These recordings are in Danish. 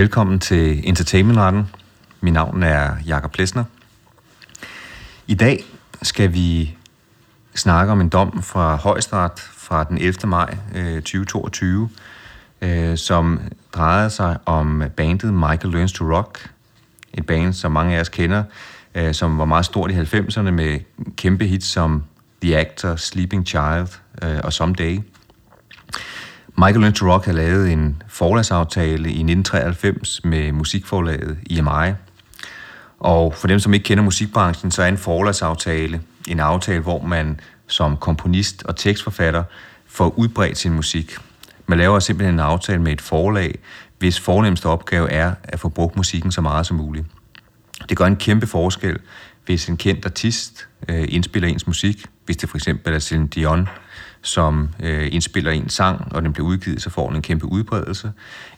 Velkommen til Entertainmentretten. Mit navn er Jakob Plesner. I dag skal vi snakke om en dom fra Højesteret fra den 11. maj øh, 2022, øh, som drejede sig om bandet Michael Learns to Rock. Et band, som mange af os kender, øh, som var meget stort i 90'erne med kæmpe hits som The Actor, Sleeping Child og Someday. Michael Lynch Rock havde lavet en forlagsaftale i 1993 med musikforlaget EMI. Og for dem, som ikke kender musikbranchen, så er en forlagsaftale en aftale, hvor man som komponist og tekstforfatter får udbredt sin musik. Man laver simpelthen en aftale med et forlag, hvis fornemmeste opgave er at få brugt musikken så meget som muligt. Det gør en kæmpe forskel, hvis en kendt artist øh, indspiller ens musik. Hvis det for eksempel er Celine Dion, som øh, indspiller en sang, og den bliver udgivet, så får den en kæmpe udbredelse.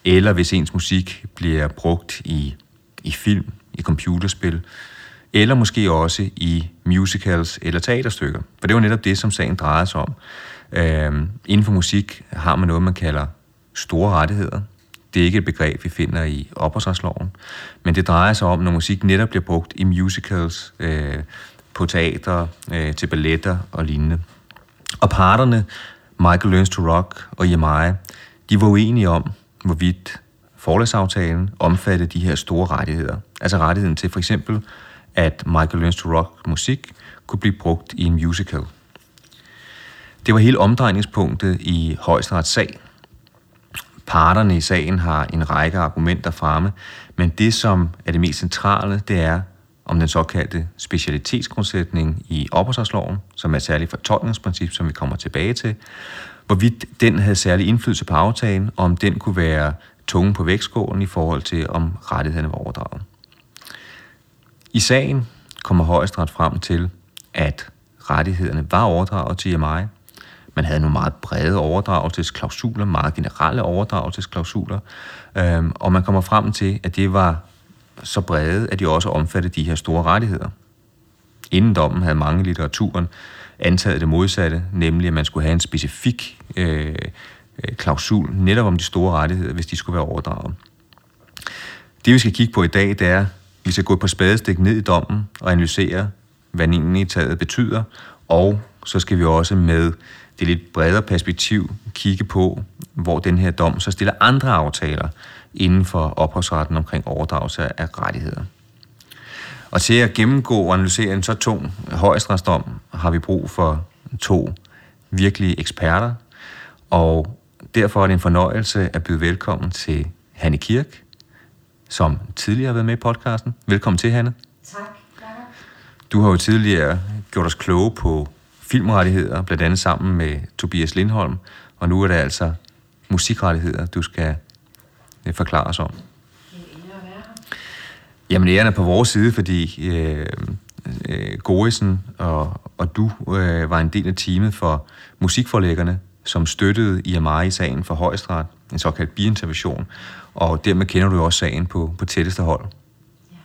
Eller hvis ens musik bliver brugt i, i film, i computerspil, eller måske også i musicals eller teaterstykker. For det var netop det, som sagen drejer sig om. Øh, inden for musik har man noget, man kalder store rettigheder. Det er ikke et begreb, vi finder i ophavsretsloven, men det drejer sig om, når musik netop bliver brugt i musicals, øh, på teater, øh, til balletter og lignende. Og parterne, Michael Learns to Rock og EMI, de var uenige om, hvorvidt forlagsaftalen omfattede de her store rettigheder. Altså rettigheden til for eksempel, at Michael Learns to Rock musik kunne blive brugt i en musical. Det var hele omdrejningspunktet i højesterets sag. Parterne i sagen har en række argumenter fremme, men det, som er det mest centrale, det er, om den såkaldte specialitetsgrundsætning i opholdsloven, som er et særligt fortolkningsprincip, som vi kommer tilbage til, hvorvidt den havde særlig indflydelse på aftalen, og om den kunne være tunge på vægtskålen i forhold til, om rettighederne var overdraget. I sagen kommer højesteret frem til, at rettighederne var overdraget til EMI. Man havde nogle meget brede overdragelsesklausuler, meget generelle overdragelsesklausuler, øhm, og man kommer frem til, at det var så brede, at de også omfattede de her store rettigheder. Inden dommen havde mange i litteraturen antaget det modsatte, nemlig at man skulle have en specifik øh, øh klausul netop om de store rettigheder, hvis de skulle være overdraget. Det vi skal kigge på i dag, det er, vi skal gå på spadestik ned i dommen og analysere, hvad den egentlig taget betyder, og så skal vi også med det lidt bredere perspektiv kigge på, hvor den her dom så stiller andre aftaler inden for ophavsretten omkring overdragelse af rettigheder. Og til at gennemgå og analysere en så tung højesteretsdom, har vi brug for to virkelige eksperter, og derfor er det en fornøjelse at byde velkommen til Hanne Kirk, som tidligere har været med i podcasten. Velkommen til, Hanne. Tak. Du har jo tidligere gjort os kloge på filmrettigheder, blandt andet sammen med Tobias Lindholm, og nu er det altså musikrettigheder, du skal øh, forklare os om. Jamen, æren er på vores side, fordi øh, øh, Gorisen og, og du øh, var en del af teamet for musikforlæggerne, som støttede IMI i sagen for Højesteret, en såkaldt biintervention, og dermed kender du jo også sagen på, på tætteste hold. Ja.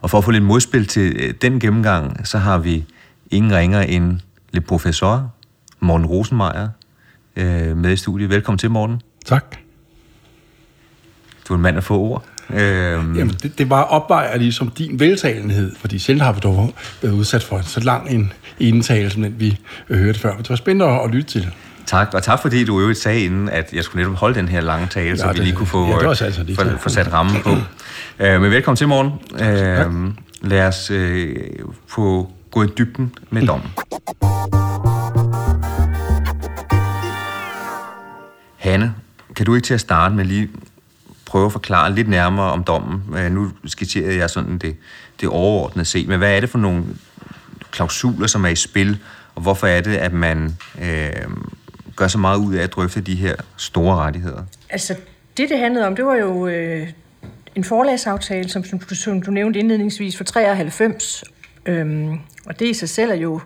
Og for at få lidt modspil til øh, den gennemgang, så har vi ingen ringer end le professor Morten Rosenmeier øh, med i studiet. Velkommen til, Morten. Tak. Du er en mand af få ord. Øhm. Jamen, det, det var opvejer ligesom din veltalenhed, fordi selv har vi dog været udsat for en så lang en indtale, som den vi hørte før. Men det var spændende at lytte til. Tak, og tak fordi du jo sagde inden, at jeg skulle netop holde den her lange tale, ja, så vi lige kunne få, ja, altså få, få sat rammen på. uh, men velkommen til morgen. Uh, lad os uh, få gå i dybden med dommen. Hanne, kan du ikke til at starte med lige prøve at forklare lidt nærmere om dommen? Øh, nu skitserer jeg sådan det, det overordnede set, men hvad er det for nogle klausuler, som er i spil, og hvorfor er det, at man øh, gør så meget ud af at drøfte de her store rettigheder? Altså, det det handlede om, det var jo øh, en forlagsaftale, som, som, du, som du nævnte indledningsvis, for 93. Øhm, og det i sig selv er jo,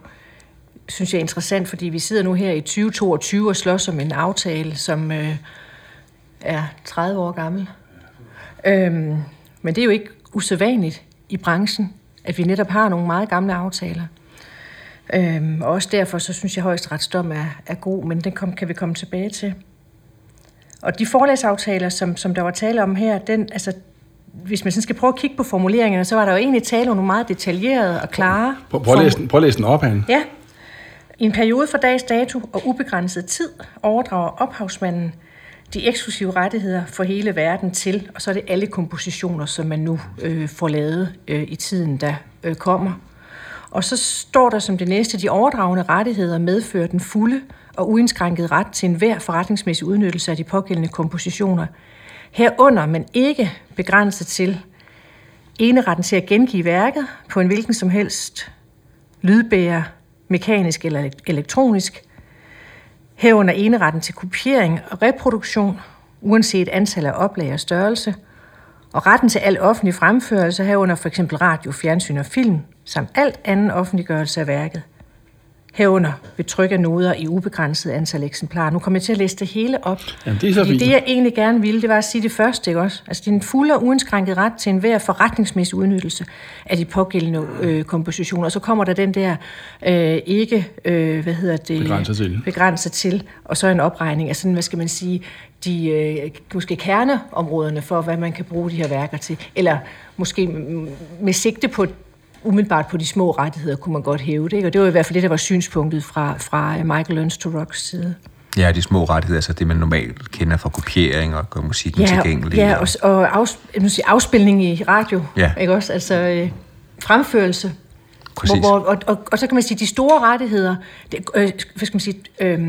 synes jeg, interessant, fordi vi sidder nu her i 2022 og slås om en aftale, som øh, er 30 år gammel. Øhm, men det er jo ikke usædvanligt i branchen, at vi netop har nogle meget gamle aftaler. Øhm, og også derfor, så synes jeg, at højesteretsdom er, er god, men den kom, kan vi komme tilbage til. Og de forlægsaftaler, som, som der var tale om her, den, altså, hvis man sådan skal prøve at kigge på formuleringerne, så var der jo egentlig tale om nogle meget detaljerede og klare... Prøv, prøv, den, prøv at læse den op, han. Ja. I en periode fra dags dato og ubegrænset tid overdrager ophavsmanden de eksklusive rettigheder for hele verden til, og så er det alle kompositioner, som man nu øh, får lavet øh, i tiden, der øh, kommer. Og så står der som det næste, de overdragende rettigheder medfører den fulde og uindskrænkede ret til enhver forretningsmæssig udnyttelse af de pågældende kompositioner. Herunder, men ikke begrænset til ene retten til at gengive værket på en hvilken som helst lydbærer, mekanisk eller elektronisk, herunder eneretten til kopiering og reproduktion, uanset antal af oplag og størrelse, og retten til al offentlig fremførelse herunder for eksempel radio, fjernsyn og film, samt alt anden offentliggørelse af værket – herunder ved tryk af noder i ubegrænset antal eksemplarer. Nu kommer jeg til at læse det hele op. Jamen, det er så fint. det, jeg egentlig gerne ville, det var at sige det første, ikke også? Altså, det er en fuld og uindskrænket ret til enhver forretningsmæssig udnyttelse af de pågældende øh, kompositioner. Og så kommer der den der øh, ikke, øh, hvad hedder det? Begrænset til. Begrænset til. Og så en opregning af sådan, hvad skal man sige, de øh, måske kerneområderne for, hvad man kan bruge de her værker til. Eller måske med sigte på umiddelbart på de små rettigheder kunne man godt hæve det. Ikke? Og det var i hvert fald det, der var synspunktet fra, fra Michael Learns to Rocks side. Ja, de små rettigheder, altså det, man normalt kender fra kopiering og gør musikken ja, tilgængelig. Ja, og, og afs, sige, afspilning i radio, ja. ikke også? Altså øh, fremførelse. Præcis. Hvor, hvor, og, og, og så kan man sige, de store rettigheder, det, øh, hvad skal man sige, øh,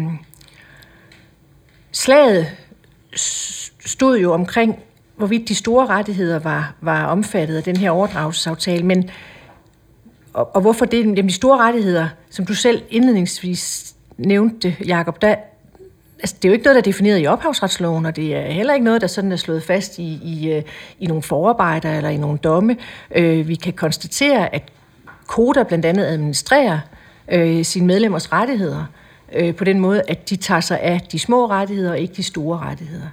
slaget stod jo omkring, hvorvidt de store rettigheder var, var omfattet af den her overdragelsesaftale, men og, og hvorfor det? Jamen, de store rettigheder, som du selv indledningsvis nævnte, Jacob, der, altså, det er jo ikke noget, der er defineret i ophavsretsloven, og det er heller ikke noget, der sådan er slået fast i, i, øh, i nogle forarbejder eller i nogle domme. Øh, vi kan konstatere, at Koda blandt andet administrerer øh, sine medlemmers rettigheder øh, på den måde, at de tager sig af de små rettigheder og ikke de store rettigheder.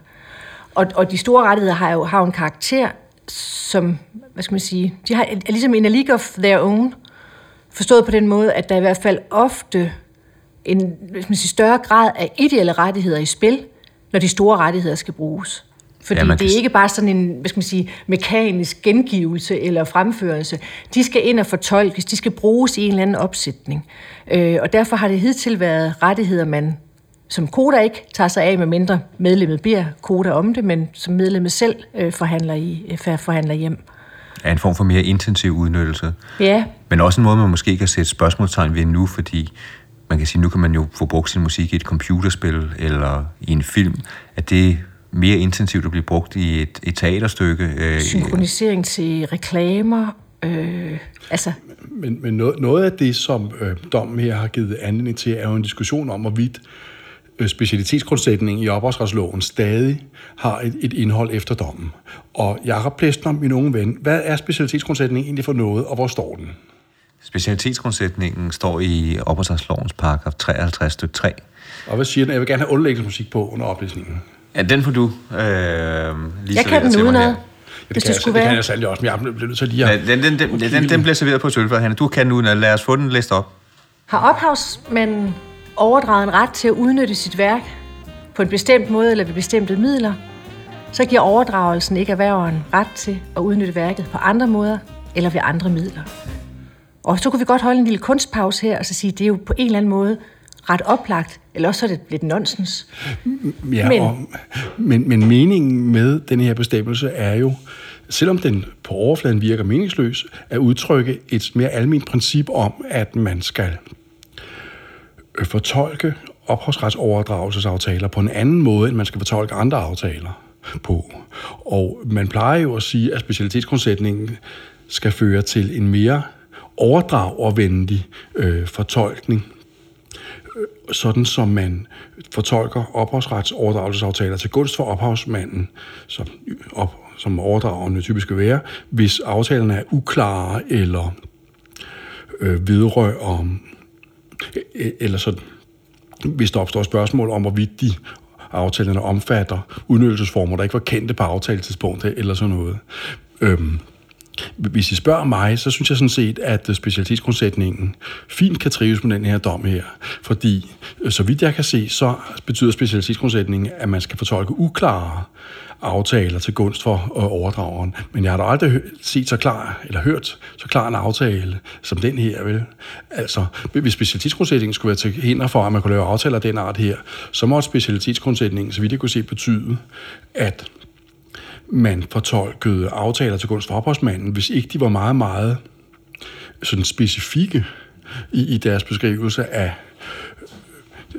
Og, og de store rettigheder har jo, har jo en karakter, som, hvad skal man sige, de har, er ligesom en a league of their own, Forstået på den måde, at der i hvert fald ofte en hvis man siger, større grad af ideelle rettigheder i spil, når de store rettigheder skal bruges. Fordi ja, det er ikke bare sådan en hvad skal man sige, mekanisk gengivelse eller fremførelse. De skal ind og fortolkes, de skal bruges i en eller anden opsætning. Øh, og derfor har det hidtil været rettigheder, man som Koda ikke tager sig af, med mindre medlemmet beder Koda om det, men som medlemmet selv øh, forhandler, i, øh, forhandler hjem er en form for mere intensiv udnyttelse. Ja. Men også en måde, man måske kan sætte spørgsmålstegn ved nu, fordi man kan sige, nu kan man jo få brugt sin musik i et computerspil eller i en film, at det mere intensivt at blive brugt i et, et teaterstykke. Øh, Synkronisering til reklamer. Øh, altså. Men, men noget, noget af det, som øh, dommen her har givet anledning til, er jo en diskussion om, hvorvidt Øh, specialitetsgrundsætning i ophavsretsloven stadig har et, et indhold efter dommen. Og Jakob Plæstner, min unge ven, hvad er specialitetsgrundsætningen egentlig for noget, og hvor står den? Specialitetsgrundsætningen står i ophavsretslovens paragraf 53 stykke 3. Og hvad siger den? Jeg vil gerne have underlægningsmusik på under oplæsningen. Ja, den får du øh, lige Jeg kan den uden noget. Ja, det, kan, jeg, det kan jeg særlig også, men jeg bliver nødt til lige at... Ja, den, den, den, den, den bliver serveret på sølvfad, Du kan uden Lad os få den læst op. Har ophavsmanden overdraget en ret til at udnytte sit værk på en bestemt måde eller ved bestemte midler, så giver overdragelsen ikke erhververen ret til at udnytte værket på andre måder eller ved andre midler. Og så kunne vi godt holde en lille kunstpause her og så sige, at det er jo på en eller anden måde ret oplagt, eller også er det lidt nonsens. Ja, men, og, men, men meningen med den her bestemmelse er jo, selvom den på overfladen virker meningsløs, at udtrykke et mere almindeligt princip om, at man skal Øh, fortolke ophavsretsoverdragelsesaftaler på en anden måde, end man skal fortolke andre aftaler på. Og man plejer jo at sige, at specialitetsgrundsætningen skal føre til en mere overdragervenlig øh, fortolkning, øh, sådan som man fortolker ophavsretsoverdragelsesaftaler til gunst for ophavsmanden, som, op, som overdragerne typisk vil være, hvis aftalerne er uklare eller øh, vedrører E-, eller så, hvis der opstår spørgsmål om, hvorvidt de aftalerne omfatter udnyttelsesformer, der ikke var kendte på aftaletidspunktet, eller sådan noget. Øhm, hvis I spørger mig, så synes jeg sådan set, at specialitetsgrundsætningen fint kan trives med den her dom her. Fordi, øh, så vidt jeg kan se, så betyder specialitetsgrundsætningen, at man skal fortolke uklare aftaler til gunst for øh, overdrageren. Men jeg har da aldrig set så klar, eller hørt så klar en aftale som den her, vel? Altså, hvis specialitetsgrundsætningen skulle være til hinder for, at man kunne lave aftaler af den art her, så må specialitetsgrundsætningen, så vidt jeg kunne se, betyde, at man fortolkede aftaler til gunst for ophavsmanden, hvis ikke de var meget, meget sådan specifikke i, i deres beskrivelse af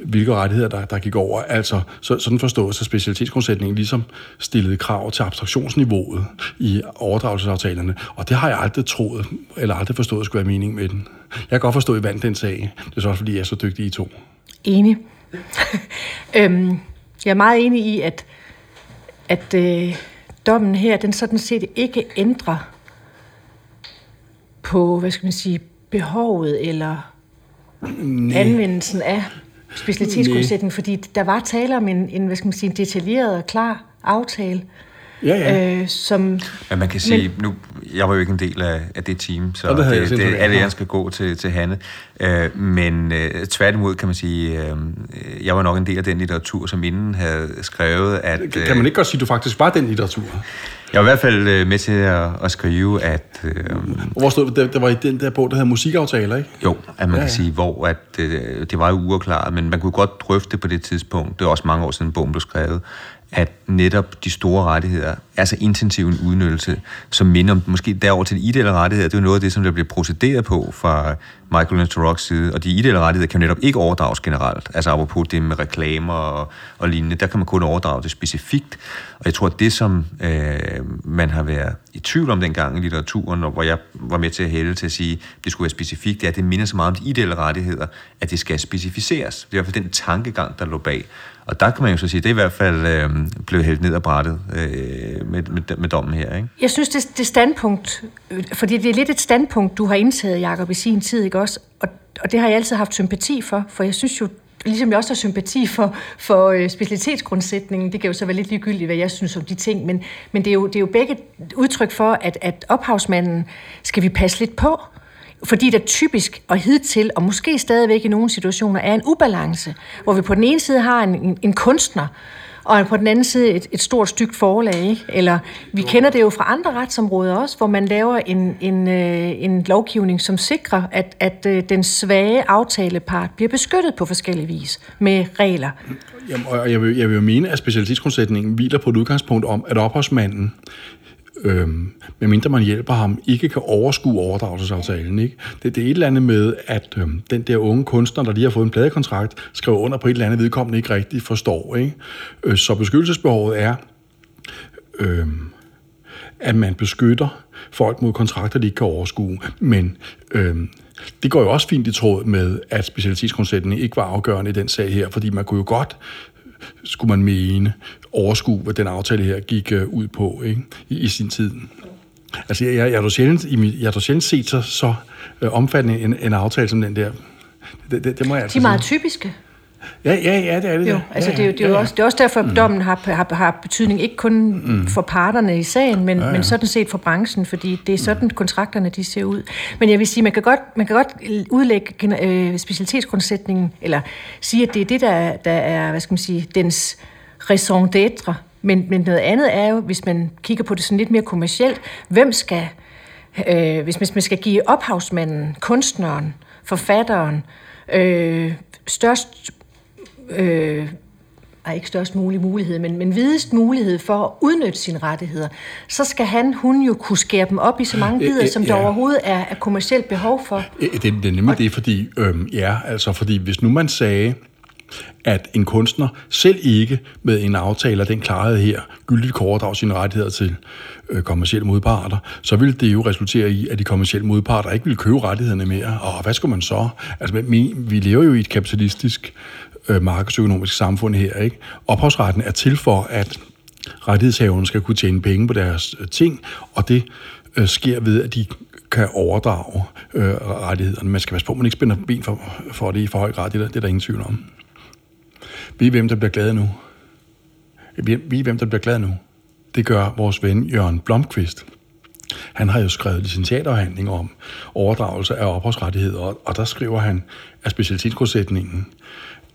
hvilke rettigheder, der, der gik over. Altså, så, sådan forstås, at specialitetsgrundsætningen ligesom stillede krav til abstraktionsniveauet i overdragelsesaftalerne, og det har jeg aldrig troet, eller aldrig forstået, skulle være mening med den. Jeg kan godt forstå, at I vandt den sag. Det er så også, fordi jeg er så dygtig i to. Enig. øhm, jeg er meget enig i, at, at øh, dommen her, den sådan set ikke ændrer på, hvad skal man sige, behovet eller Nej. anvendelsen af specialitetsgrundsætning, fordi der var tale om en, en, hvad skal man sige, en detaljeret og klar aftale, Ja, ja. Øh, som, men man kan sige, men, nu, jeg var jo ikke en del af, af det team, så det, det, det alle jeg skal gå til, til Hanne. Øh, men øh, tværtimod kan man sige, øh, jeg var nok en del af den litteratur, som inden havde skrevet, at... Kan man øh, ikke godt sige, at du faktisk var den litteratur? Jeg var i hvert fald øh, med til at, at skrive, at... Øh, hvor stod det? Der var i den der bog, der hedder musikaftaler, ikke? Jo, at man ja, ja. kan sige, hvor at, øh, det var jo uafklaret, men man kunne godt drøfte det på det tidspunkt. Det var også mange år siden bogen blev skrevet at netop de store rettigheder er så intensiv en udnyttelse, som minder om måske derover til de ideelle rettigheder. Det er jo noget af det, som der bliver procederet på fra Michael Lynch side, og de ideelle rettigheder kan netop ikke overdrages generelt. Altså apropos det med reklamer og, og lignende, der kan man kun overdrage det specifikt. Og jeg tror, at det, som øh, man har været i tvivl om dengang i litteraturen, og hvor jeg var med til at hælde til at sige, at det skulle være specifikt, det er, at det minder så meget om de ideelle rettigheder, at det skal specificeres. Det er i hvert fald den tankegang, der lå bag. Og der kan man jo så sige, at det er i hvert fald øh, blevet hældt ned ad brættet øh, med, med, med dommen her. Ikke? Jeg synes, det, det standpunkt, fordi det er lidt et standpunkt, du har indtaget, Jacob, i sin tid, ikke også? Og, og det har jeg altid haft sympati for, for jeg synes jo, ligesom jeg også har sympati for, for øh, specialitetsgrundsætningen, det kan jo så være lidt ligegyldigt, hvad jeg synes om de ting, men, men det, er jo, det er jo begge udtryk for, at, at ophavsmanden skal vi passe lidt på, fordi der typisk og hidtil, og måske stadigvæk i nogle situationer, er en ubalance, hvor vi på den ene side har en, en, en kunstner, og på den anden side et, et stort stygt forlag. Ikke? Eller vi kender det jo fra andre retsområder også, hvor man laver en, en, øh, en lovgivning, som sikrer, at, at øh, den svage aftalepart bliver beskyttet på forskellige vis med regler. Jamen, og jeg vil, jeg vil jo mene, at specialitetsgrundsætningen hviler på et udgangspunkt om, at ophavsmanden øhm, medmindre man hjælper ham, ikke kan overskue overdragelsesaftalen. Ikke? Det, det er et eller andet med, at øhm, den der unge kunstner, der lige har fået en pladekontrakt, skriver under på et eller andet vedkommende ikke rigtig forstår. Ikke? Øh, så beskyttelsesbehovet er, øhm, at man beskytter folk mod kontrakter, de ikke kan overskue. Men øhm, det går jo også fint i tråd med, at specialitetsgrundsætningen ikke var afgørende i den sag her, fordi man kunne jo godt skulle man mene, overskue, hvad den aftale her gik uh, ud på ikke? I, i sin tid. Altså, jeg, jeg, jeg, har sjældent, jeg har sjældent set så, så uh, omfattende en, en aftale som den der. Det, det, det må jeg altså De er meget sige. typiske. Ja, ja, ja, det er det. Jo, altså ja, det, er, det, er ja, ja. Også, det er også derfor, at mm. dommen har, har, har betydning ikke kun mm. for parterne i sagen, men, ja, ja. men sådan set for branchen, fordi det er sådan, mm. kontrakterne de ser ud. Men jeg vil sige, man kan godt, man kan godt udlægge øh, specialitetsgrundsætningen, eller sige, at det er det, der, der er, hvad skal man sige, dens raison d'être. Men, men noget andet er jo, hvis man kigger på det sådan lidt mere kommercielt, hvem skal, øh, hvis man skal give ophavsmanden, kunstneren, forfatteren, øh, størst øh, er ikke størst mulig mulighed, men, men videst mulighed for at udnytte sine rettigheder, så skal han, hun jo kunne skære dem op i så mange bidder, som ja. der overhovedet er, er kommersielt behov for. Det, det er nemlig det, fordi, øhm, ja, altså, fordi hvis nu man sagde, at en kunstner selv ikke med en aftale af den klarhed her gyldigt kan overdrage sine rettigheder til øh, kommersielle modparter, så vil det jo resultere i, at de kommersielle modparter ikke vil købe rettighederne mere. Og hvad skal man så? Altså, vi, vi lever jo i et kapitalistisk øh, markedsøkonomisk samfund her. Ikke? Ophavsretten er til for, at rettighedshaverne skal kunne tjene penge på deres øh, ting, og det øh, sker ved, at de kan overdrage øh, rettighederne. Man skal passe på, at man ikke spænder ben for, for det i for høj grad. Det er, der, det er der ingen tvivl om. Vi er hvem, der bliver glade nu. Vi er, vi hvem, der bliver glade nu. Det gør vores ven Jørgen Blomqvist. han har jo skrevet licentiaterhandling om overdragelse af ophavsrettigheder, og, og der skriver han, at specialitetsgrundsætningen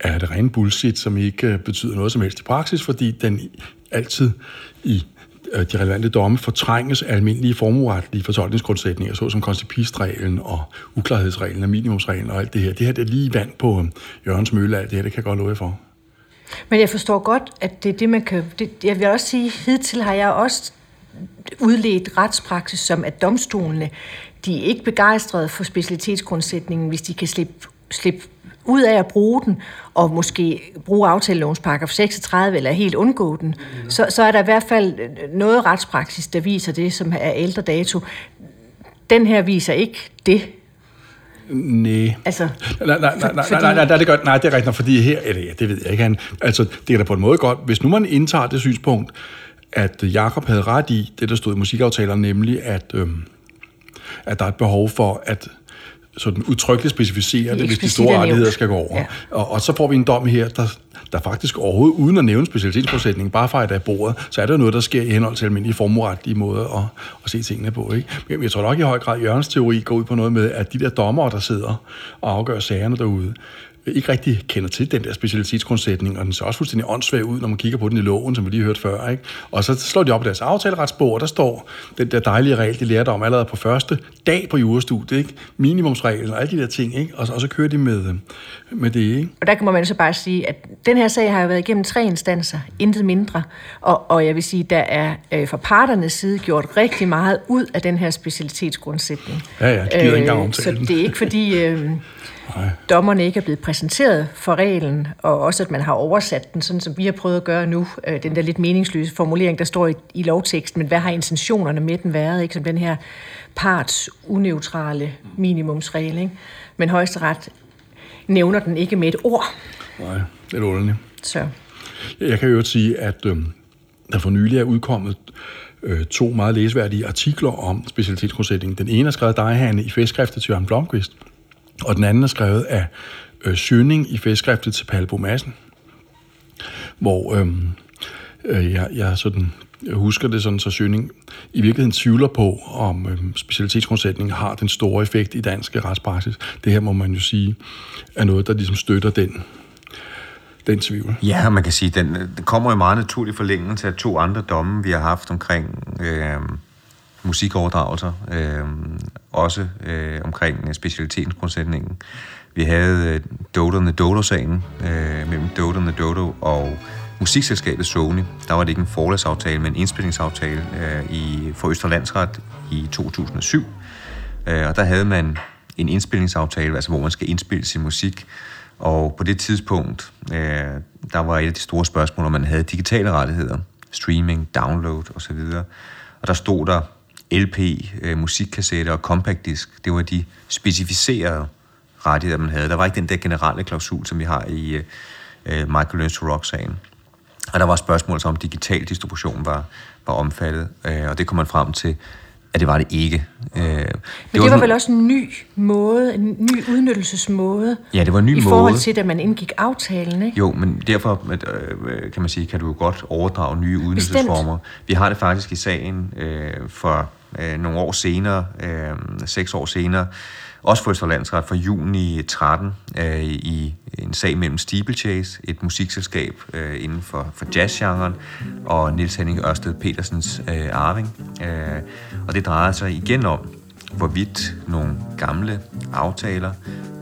er det rene bullshit, som ikke øh, betyder noget som helst i praksis, fordi den altid i øh, de relevante domme fortrænges af almindelige formueretlige fortolkningsgrundsætninger, såsom konstipistreglen og uklarhedsreglen og minimumsreglen og alt det her. Det her det er lige vand på øh, Jørgens Mølle, alt det her, det kan jeg godt love for. Men jeg forstår godt, at det er det, man kan... Det, jeg vil også sige, hidtil har jeg også udledt retspraksis som, at domstolene, de er ikke begejstrede for specialitetsgrundsætningen, hvis de kan slippe, slippe ud af at bruge den, og måske bruge aftalelovens paragraf 36, eller helt undgå den, så, så er der i hvert fald noget retspraksis, der viser det, som er ældre dato. Den her viser ikke det. Nej. Altså, nej, nej, nej, nej, nej, nej, nej, det, gør, nej, det er rigtigt, fordi her, eller ja, det ved jeg ikke, han, altså, det er da på en måde godt, hvis nu man indtager det synspunkt, at Jakob havde ret i det, der stod i musikaftalerne, nemlig at, øhm, at der er et behov for, at sådan udtrykkeligt specificere det, hvis de store rettigheder skal gå over. Ja. Og, og så får vi en dom her, der, der faktisk overhovedet, uden at nævne specialitetsprocentning, bare fra et af bordet, så er der noget, der sker i henhold til almindelige formueretlige måder at, at se tingene på. Ikke? Men jeg tror nok i høj grad, at Jørgens teori går ud på noget med, at de der dommere, der sidder og afgør sagerne derude, ikke rigtig kender til den der specialitetsgrundsætning, og den ser også fuldstændig åndssvag ud, når man kigger på den i loven, som vi lige hørte før. Ikke? Og så slår de op i deres aftaleretsbog, og der står den der dejlige regel, de lærte om allerede på første dag på jurastudiet, ikke? minimumsreglen og alle de der ting, ikke? Og, så, og så kører de med, med det. Ikke? Og der kan man så bare sige, at den her sag har jo været igennem tre instanser, intet mindre, og, og jeg vil sige, der er øh, fra parternes side gjort rigtig meget ud af den her specialitetsgrundsætning. Ja, ja, det gider øh, ikke engang øh, Så det er ikke fordi... Øh, dommerne ikke er blevet præsenteret for reglen, og også at man har oversat den, sådan som vi har prøvet at gøre nu, øh, den der lidt meningsløse formulering, der står i, i lovteksten, men hvad har intentionerne med den været, ikke? som den her parts uneutrale minimumsregel. Ikke? Men højesteret nævner den ikke med et ord. Nej, det er underligt. Så. Jeg kan jo sige, at øh, der for nylig er udkommet øh, to meget læseværdige artikler om specialitetsgrundsætningen. Den ene er skrevet dig, i festskriftet til Jørgen Blomqvist, og den anden er skrevet af øh, Søning i festskriftet til Palbo Madsen, hvor øh, øh, jeg, jeg sådan jeg husker det sådan, så Søning i virkeligheden tvivler på, om øh, specialitetsgrundsætningen har den store effekt i dansk retspraksis. Det her må man jo sige er noget, der ligesom støtter den, den tvivl. Ja, man kan sige, den, øh, den kommer i meget naturlig forlængelse af to andre domme, vi har haft omkring øh, musikoverdragelser, øh, også øh, omkring øh, specialitetsgrundsætningen. Vi havde øh, Dodo Dodo-sagen øh, mellem Dodo Dodo og musikselskabet Sony. Der var det ikke en forlæsaftale, men en indspillingsaftale øh, i, for Østerlandsret i 2007. Øh, og der havde man en indspillingsaftale, altså hvor man skal indspille sin musik. Og på det tidspunkt, øh, der var et af de store spørgsmål, om man havde digitale rettigheder, streaming, download osv. Og der stod der LP, øh, musikkassetter og compact disk. Det var de specificerede rettigheder, man havde. Der var ikke den der generelle klausul, som vi har i øh, Michael Learns to Rock-sagen. Og der var spørgsmål om digital distribution var, var omfattet, øh, og det kom man frem til, at det var det ikke. Øh, det Men det var, var vel også en ny måde, en ny udnyttelsesmåde. Ja, det var en ny i måde. I forhold til, da man indgik aftalen, ikke? Jo, men derfor øh, kan man sige, kan du jo godt overdrage nye udnyttelsesformer. Bestemt. Vi har det faktisk i sagen øh, for øh, nogle år senere, øh, seks år senere, også for Østerlandsret fra juni 13 øh, i en sag mellem Steeplechase, et musikselskab øh, inden for, for jazzgenren, og Nils Henning Ørsted Petersens øh, Arving. Øh, og det drejer sig igen om, hvorvidt nogle gamle aftaler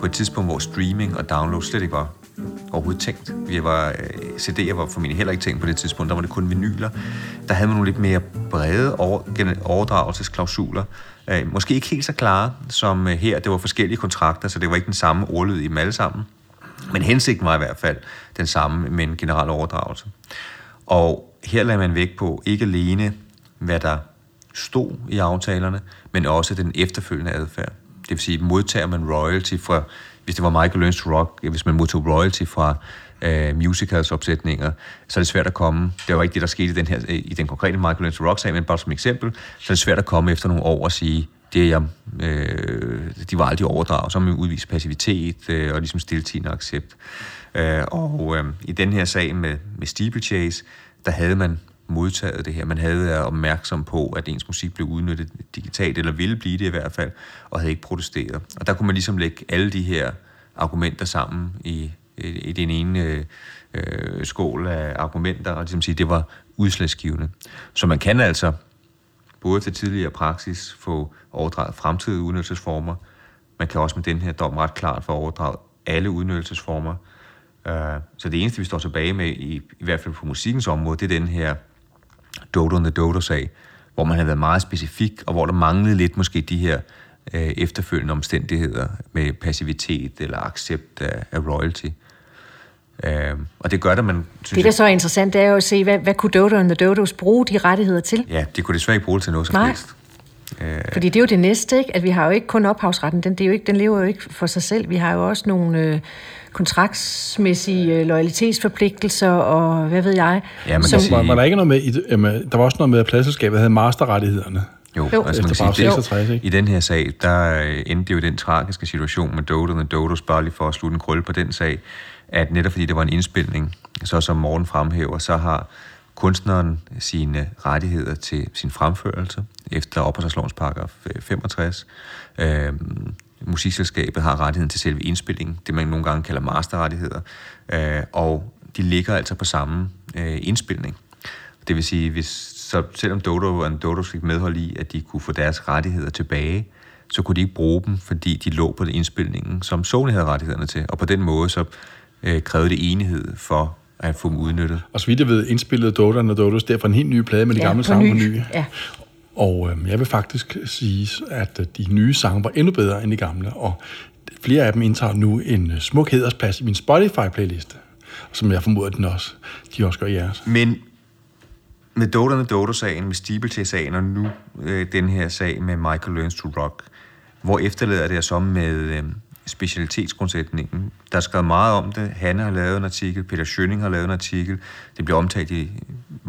på et tidspunkt, hvor streaming og download slet ikke var overhovedet tænkt. Vi var, øh, CD'er var formentlig heller ikke tænkt på det tidspunkt, der var det kun vinyler. Der havde man nogle lidt mere brede over, overdragelsesklausuler, øh, måske ikke helt så klare som øh, her. Det var forskellige kontrakter, så det var ikke den samme ordlyd i dem alle sammen. Men hensigten var i hvert fald den samme med en generel overdragelse. Og her lagde man vægt på ikke alene, hvad der stod i aftalerne, men også den efterfølgende adfærd. Det vil sige, modtager man royalty fra hvis det var Michael Learns to Rock, hvis man modtog royalty fra øh, musicals opsætninger, så er det svært at komme. Det var ikke det, der skete i den, her, i den konkrete Michael Learns to Rock-sag, men bare som eksempel, så er det svært at komme efter nogle år og sige, det er jeg, øh, de var aldrig overdraget, så man udvise passivitet øh, og ligesom stiltigende accept. Øh, og øh, i den her sag med, med Steeplechase, der havde man modtaget det her. Man havde været opmærksom på, at ens musik blev udnyttet digitalt, eller ville blive det i hvert fald, og havde ikke protesteret. Og der kunne man ligesom lægge alle de her argumenter sammen i, i, i den ene øh, øh skål af argumenter, og ligesom sige, det var udslagsgivende. Så man kan altså både til tidligere praksis få overdraget fremtidige udnyttelsesformer, man kan også med den her dom ret klart få overdraget alle udnyttelsesformer. Øh, så det eneste, vi står tilbage med, i, i hvert fald på musikkens område, det er den her Dodo and the Dodo-sag, hvor man har været meget specifik, og hvor der manglede lidt måske de her uh, efterfølgende omstændigheder med passivitet eller accept af, af royalty. Uh, og det gør det, man synes... Det, der så er interessant, det er jo at se, hvad, hvad kunne Dodo and the Dodos bruge de rettigheder til? Ja, de kunne desværre ikke bruge det til noget som helst. Øh. Fordi det er jo det næste, ikke? at vi har jo ikke kun ophavsretten, den, det er jo ikke, den lever jo ikke for sig selv. Vi har jo også nogle øh, kontraktsmæssige øh, loyalitetsforpligtelser, og hvad ved jeg. Ja, men som, var, var, der ikke noget med, i, der var også noget med, at pladselskabet havde masterrettighederne. Jo, jo. altså man kan sige, 66, ikke? i den her sag, der øh, endte det jo den tragiske situation med Dodo og Dodos, bare lige for at slutte en krølle på den sag, at netop fordi det var en indspilning, så som Morgen fremhæver, så har kunstneren sine rettigheder til sin fremførelse efter opholdslovens paragraf 65. Øh, øhm, musikselskabet har rettigheden til selve indspillingen, det man nogle gange kalder masterrettigheder, øh, og de ligger altså på samme øh, indspilning. Det vil sige, hvis, så selvom Dodo og Dodo fik medhold i, at de kunne få deres rettigheder tilbage, så kunne de ikke bruge dem, fordi de lå på den indspilningen, som Sony havde rettighederne til. Og på den måde så øh, krævede det enighed for at få dem udnyttet. Og så vidt jeg ved, indspillede Dodo og Dodos derfor en helt ny plade med de ja, gamle sange på ny. Ja. Og øh, jeg vil faktisk sige, at øh, de nye sange var endnu bedre end de gamle, og flere af dem indtager nu en øh, smuk hedersplads i min Spotify-playliste, som jeg formoder, den også, de også gør i jeres. Men med Dodo og Dodo-sagen, med Steeplechase-sagen, og nu øh, den her sag med Michael Learns to Rock, hvor efterlader det så med... Øh, specialitetsgrundsætningen. Der er skrevet meget om det. Hanne har lavet en artikel, Peter Schønning har lavet en artikel. Det bliver omtalt i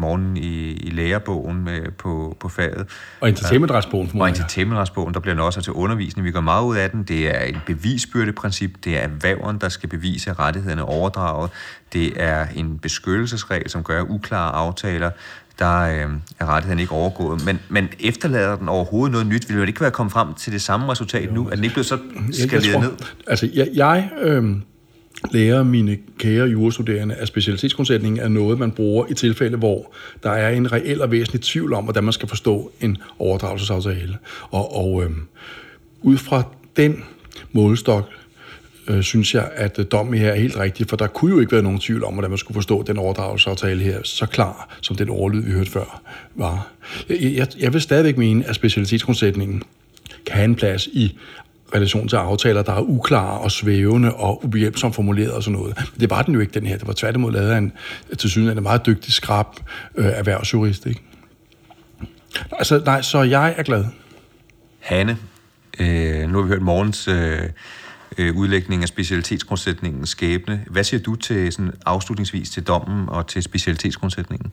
morgen i, i lærerbogen med, på, på faget. Og entertainmentretsbogen. Og entertainmentretsbogen, der bliver den også til undervisning. Vi går meget ud af den. Det er et bevisbyrdeprincip. Det er erhververen, der skal bevise, at rettighederne er overdraget. Det er en beskyttelsesregel, som gør uklare aftaler der øh, er rettigheden ikke overgået. Men, men efterlader den overhovedet noget nyt? Vil det ikke være kommet frem til det samme resultat jo, nu? Er den ikke blevet så skaleret ned? Altså, jeg, jeg øh, lærer mine kære jurastuderende, at specialitetsgrundsætningen er noget, man bruger i tilfælde, hvor der er en reel og væsentlig tvivl om, hvordan man skal forstå en overdragelsesaftale. Og, og øh, ud fra den målestok, øh, synes jeg, at øh, dommen her er helt rigtig, for der kunne jo ikke være nogen tvivl om, hvordan man skulle forstå den overdragelsesaftale her, så klar som den overlyd, vi hørte før, var. Jeg, jeg, jeg vil stadigvæk mene, at specialitetsgrundsætningen kan have en plads i relation til aftaler, der er uklare og svævende og ubehjælpsomt formuleret og sådan noget. Men det var den jo ikke, den her. Det var tværtimod lavet af en til synes en meget dygtig, skrab øh, erhvervsjurist. Ikke? Altså, nej, så jeg er glad. Hanne, øh, nu har vi hørt morgens øh, øh, udlægning af specialitetsgrundsætningens skæbne. Hvad siger du til sådan afslutningsvis til dommen og til specialitetsgrundsætningen?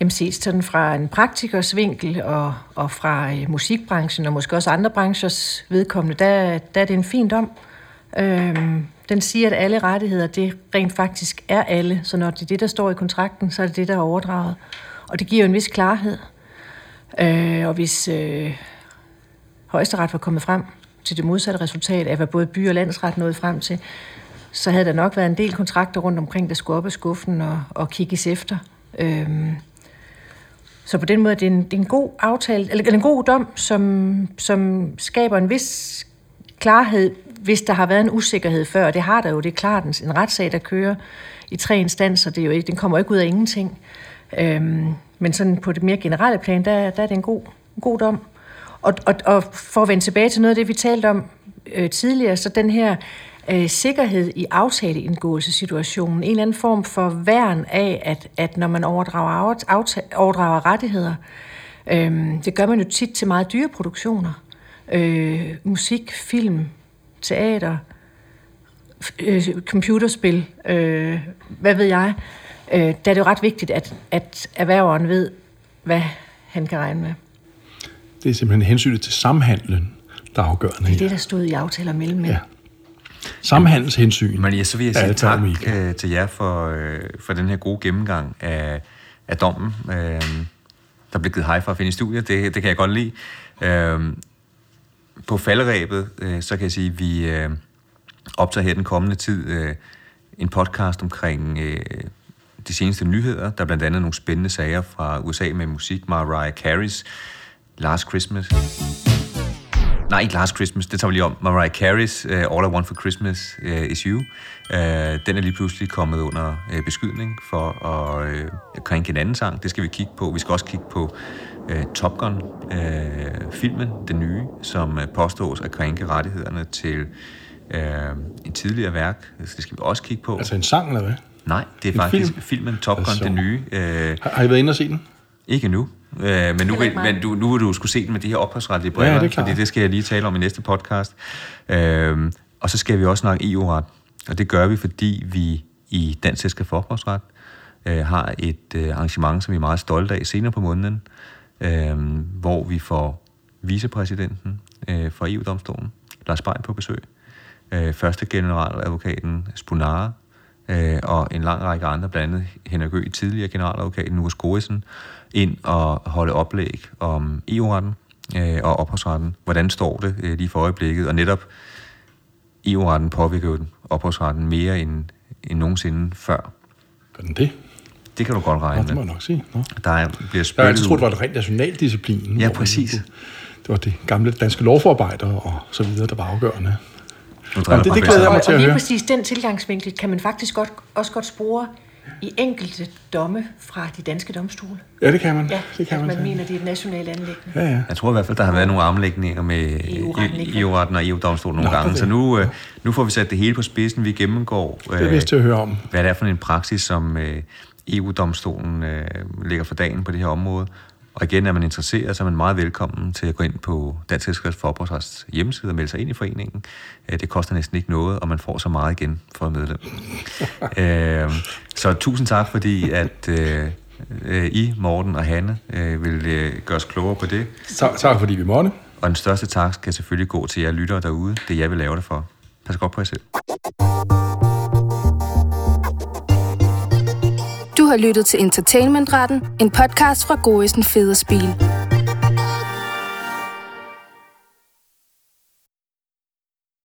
Jamen ses sådan fra en praktikers vinkel og, og fra øh, musikbranchen og måske også andre branchers vedkommende, der, der er det en fin dom. Øhm, den siger, at alle rettigheder, det rent faktisk er alle. Så når det er det, der står i kontrakten, så er det det, der er overdraget. Og det giver jo en vis klarhed. Øh, og hvis øh, højesteret var kommet frem til det modsatte resultat af, hvad både by og landsret nåede frem til, så havde der nok været en del kontrakter rundt omkring, der skulle op af skuffen og, og kigges efter. Øhm, så på den måde det er en, det er en god aftale, eller en god dom, som, som skaber en vis klarhed, hvis der har været en usikkerhed før. Det har der jo, det er klart. En, en retssag, der kører i tre instanser, det er jo ikke, den kommer ikke ud af ingenting. Øhm, men sådan på det mere generelle plan, der, der er det en god, en god dom. Og, og, og for at vende tilbage til noget af det, vi talte om øh, tidligere, så den her øh, sikkerhed i aftaleindgåelsessituationen, en eller anden form for værn af, at, at når man overdrager, aftale, overdrager rettigheder, øh, det gør man jo tit til meget dyre produktioner. Øh, musik, film, teater, øh, computerspil, øh, hvad ved jeg. Øh, der er det jo ret vigtigt, at, at erhververen ved, hvad han kan regne med. Det er simpelthen hensynet til samhandlen, der er afgørende. Det er det, der stod i aftaler mellem mænd. Ja. Samhandelshensyn. Men ja, så vil jeg sige tak øh, til jer for, øh, for den her gode gennemgang af af dommen. Øh, der blev givet hej for at finde i studiet, det, det kan jeg godt lide. Øh, på falderæbet, øh, så kan jeg sige, at vi øh, optager her den kommende tid øh, en podcast omkring øh, de seneste nyheder. Der er blandt andet nogle spændende sager fra USA med musik. Mariah Carey's Last Christmas. Nej, ikke Last Christmas, det tager vi lige om. Mariah Carey's uh, All I Want for Christmas uh, Is You. Uh, den er lige pludselig kommet under uh, beskydning for at uh, krænke en anden sang. Det skal vi kigge på. Vi skal også kigge på uh, Top Gun-filmen, uh, den nye, som uh, påstås at krænke rettighederne til uh, en tidligere værk. Det skal vi også kigge på. Altså en sang, eller hvad? Nej, det er En faktisk film? filmen Top Gun, Altså. den nye. Uh, Har, har I været inde og se den? ikke nu. Øh, men nu, vil, men du, nu vil du skulle se den med de her ophavsretlige briller, Ja, det fordi det skal jeg lige tale om i næste podcast. Øh, og så skal vi også snakke EU-ret, og det gør vi, fordi vi i Dansk Selskab for Ophavsret øh, har et øh, arrangement, som vi er meget stolte af senere på måneden, øh, hvor vi får vicepræsidenten øh, for EU-domstolen, Lars Bein, på besøg, øh, første generaladvokaten Spunara, øh, og en lang række andre, blandt andet Henrik Ø, tidligere generaladvokat Nurs Gorisen, ind og holde oplæg om EU-retten øh, og ophavsretten. Hvordan står det øh, lige for øjeblikket? Og netop EU-retten påvirker jo den ophavsretten mere end, end nogensinde før. Gør den det? Det kan du godt regne det må med. jeg nok sige. Nå. Der er, bliver Jeg spillet altid troet, det var et rent nationaldisciplin. Ja, præcis. Det var det gamle danske lovforarbejder og så videre, der var afgørende. Nu det- det glæder jeg mig Og, til og at lige høre. præcis den tilgangsvinkel kan man faktisk godt, også godt spore i enkelte domme fra de danske domstole. Ja, det kan man. Ja, det kan man sige. mener, det er et nationalt anlæggende. Ja, ja. Jeg tror i hvert fald, der har været nogle armlægninger med EU-retten, og EU-domstolen nogle Nå, gange. Så nu, øh, nu får vi sat det hele på spidsen. Vi gennemgår, Det er vist til at høre om. hvad det er for en praksis, som øh, EU-domstolen øh, lægger for dagen på det her område. Og igen, er man interesseret, så er man meget velkommen til at gå ind på Dansk Selskabs for Ophavsrets hjemmeside og melde sig ind i foreningen. Øh, Det koster næsten ikke noget, og man får så meget igen for at medlem. øh, så tusind tak, fordi at øh, øh, I, Morten og Hanne, øh, vil øh, gøre os klogere på det. Tak, tak fordi vi måtte. Og den største tak skal selvfølgelig gå til jer lyttere derude. Det er jeg vil lave det for. Pas godt på jer selv. Du har lyttet til Entertainmentretten, en podcast fra Goisen Fede Spil.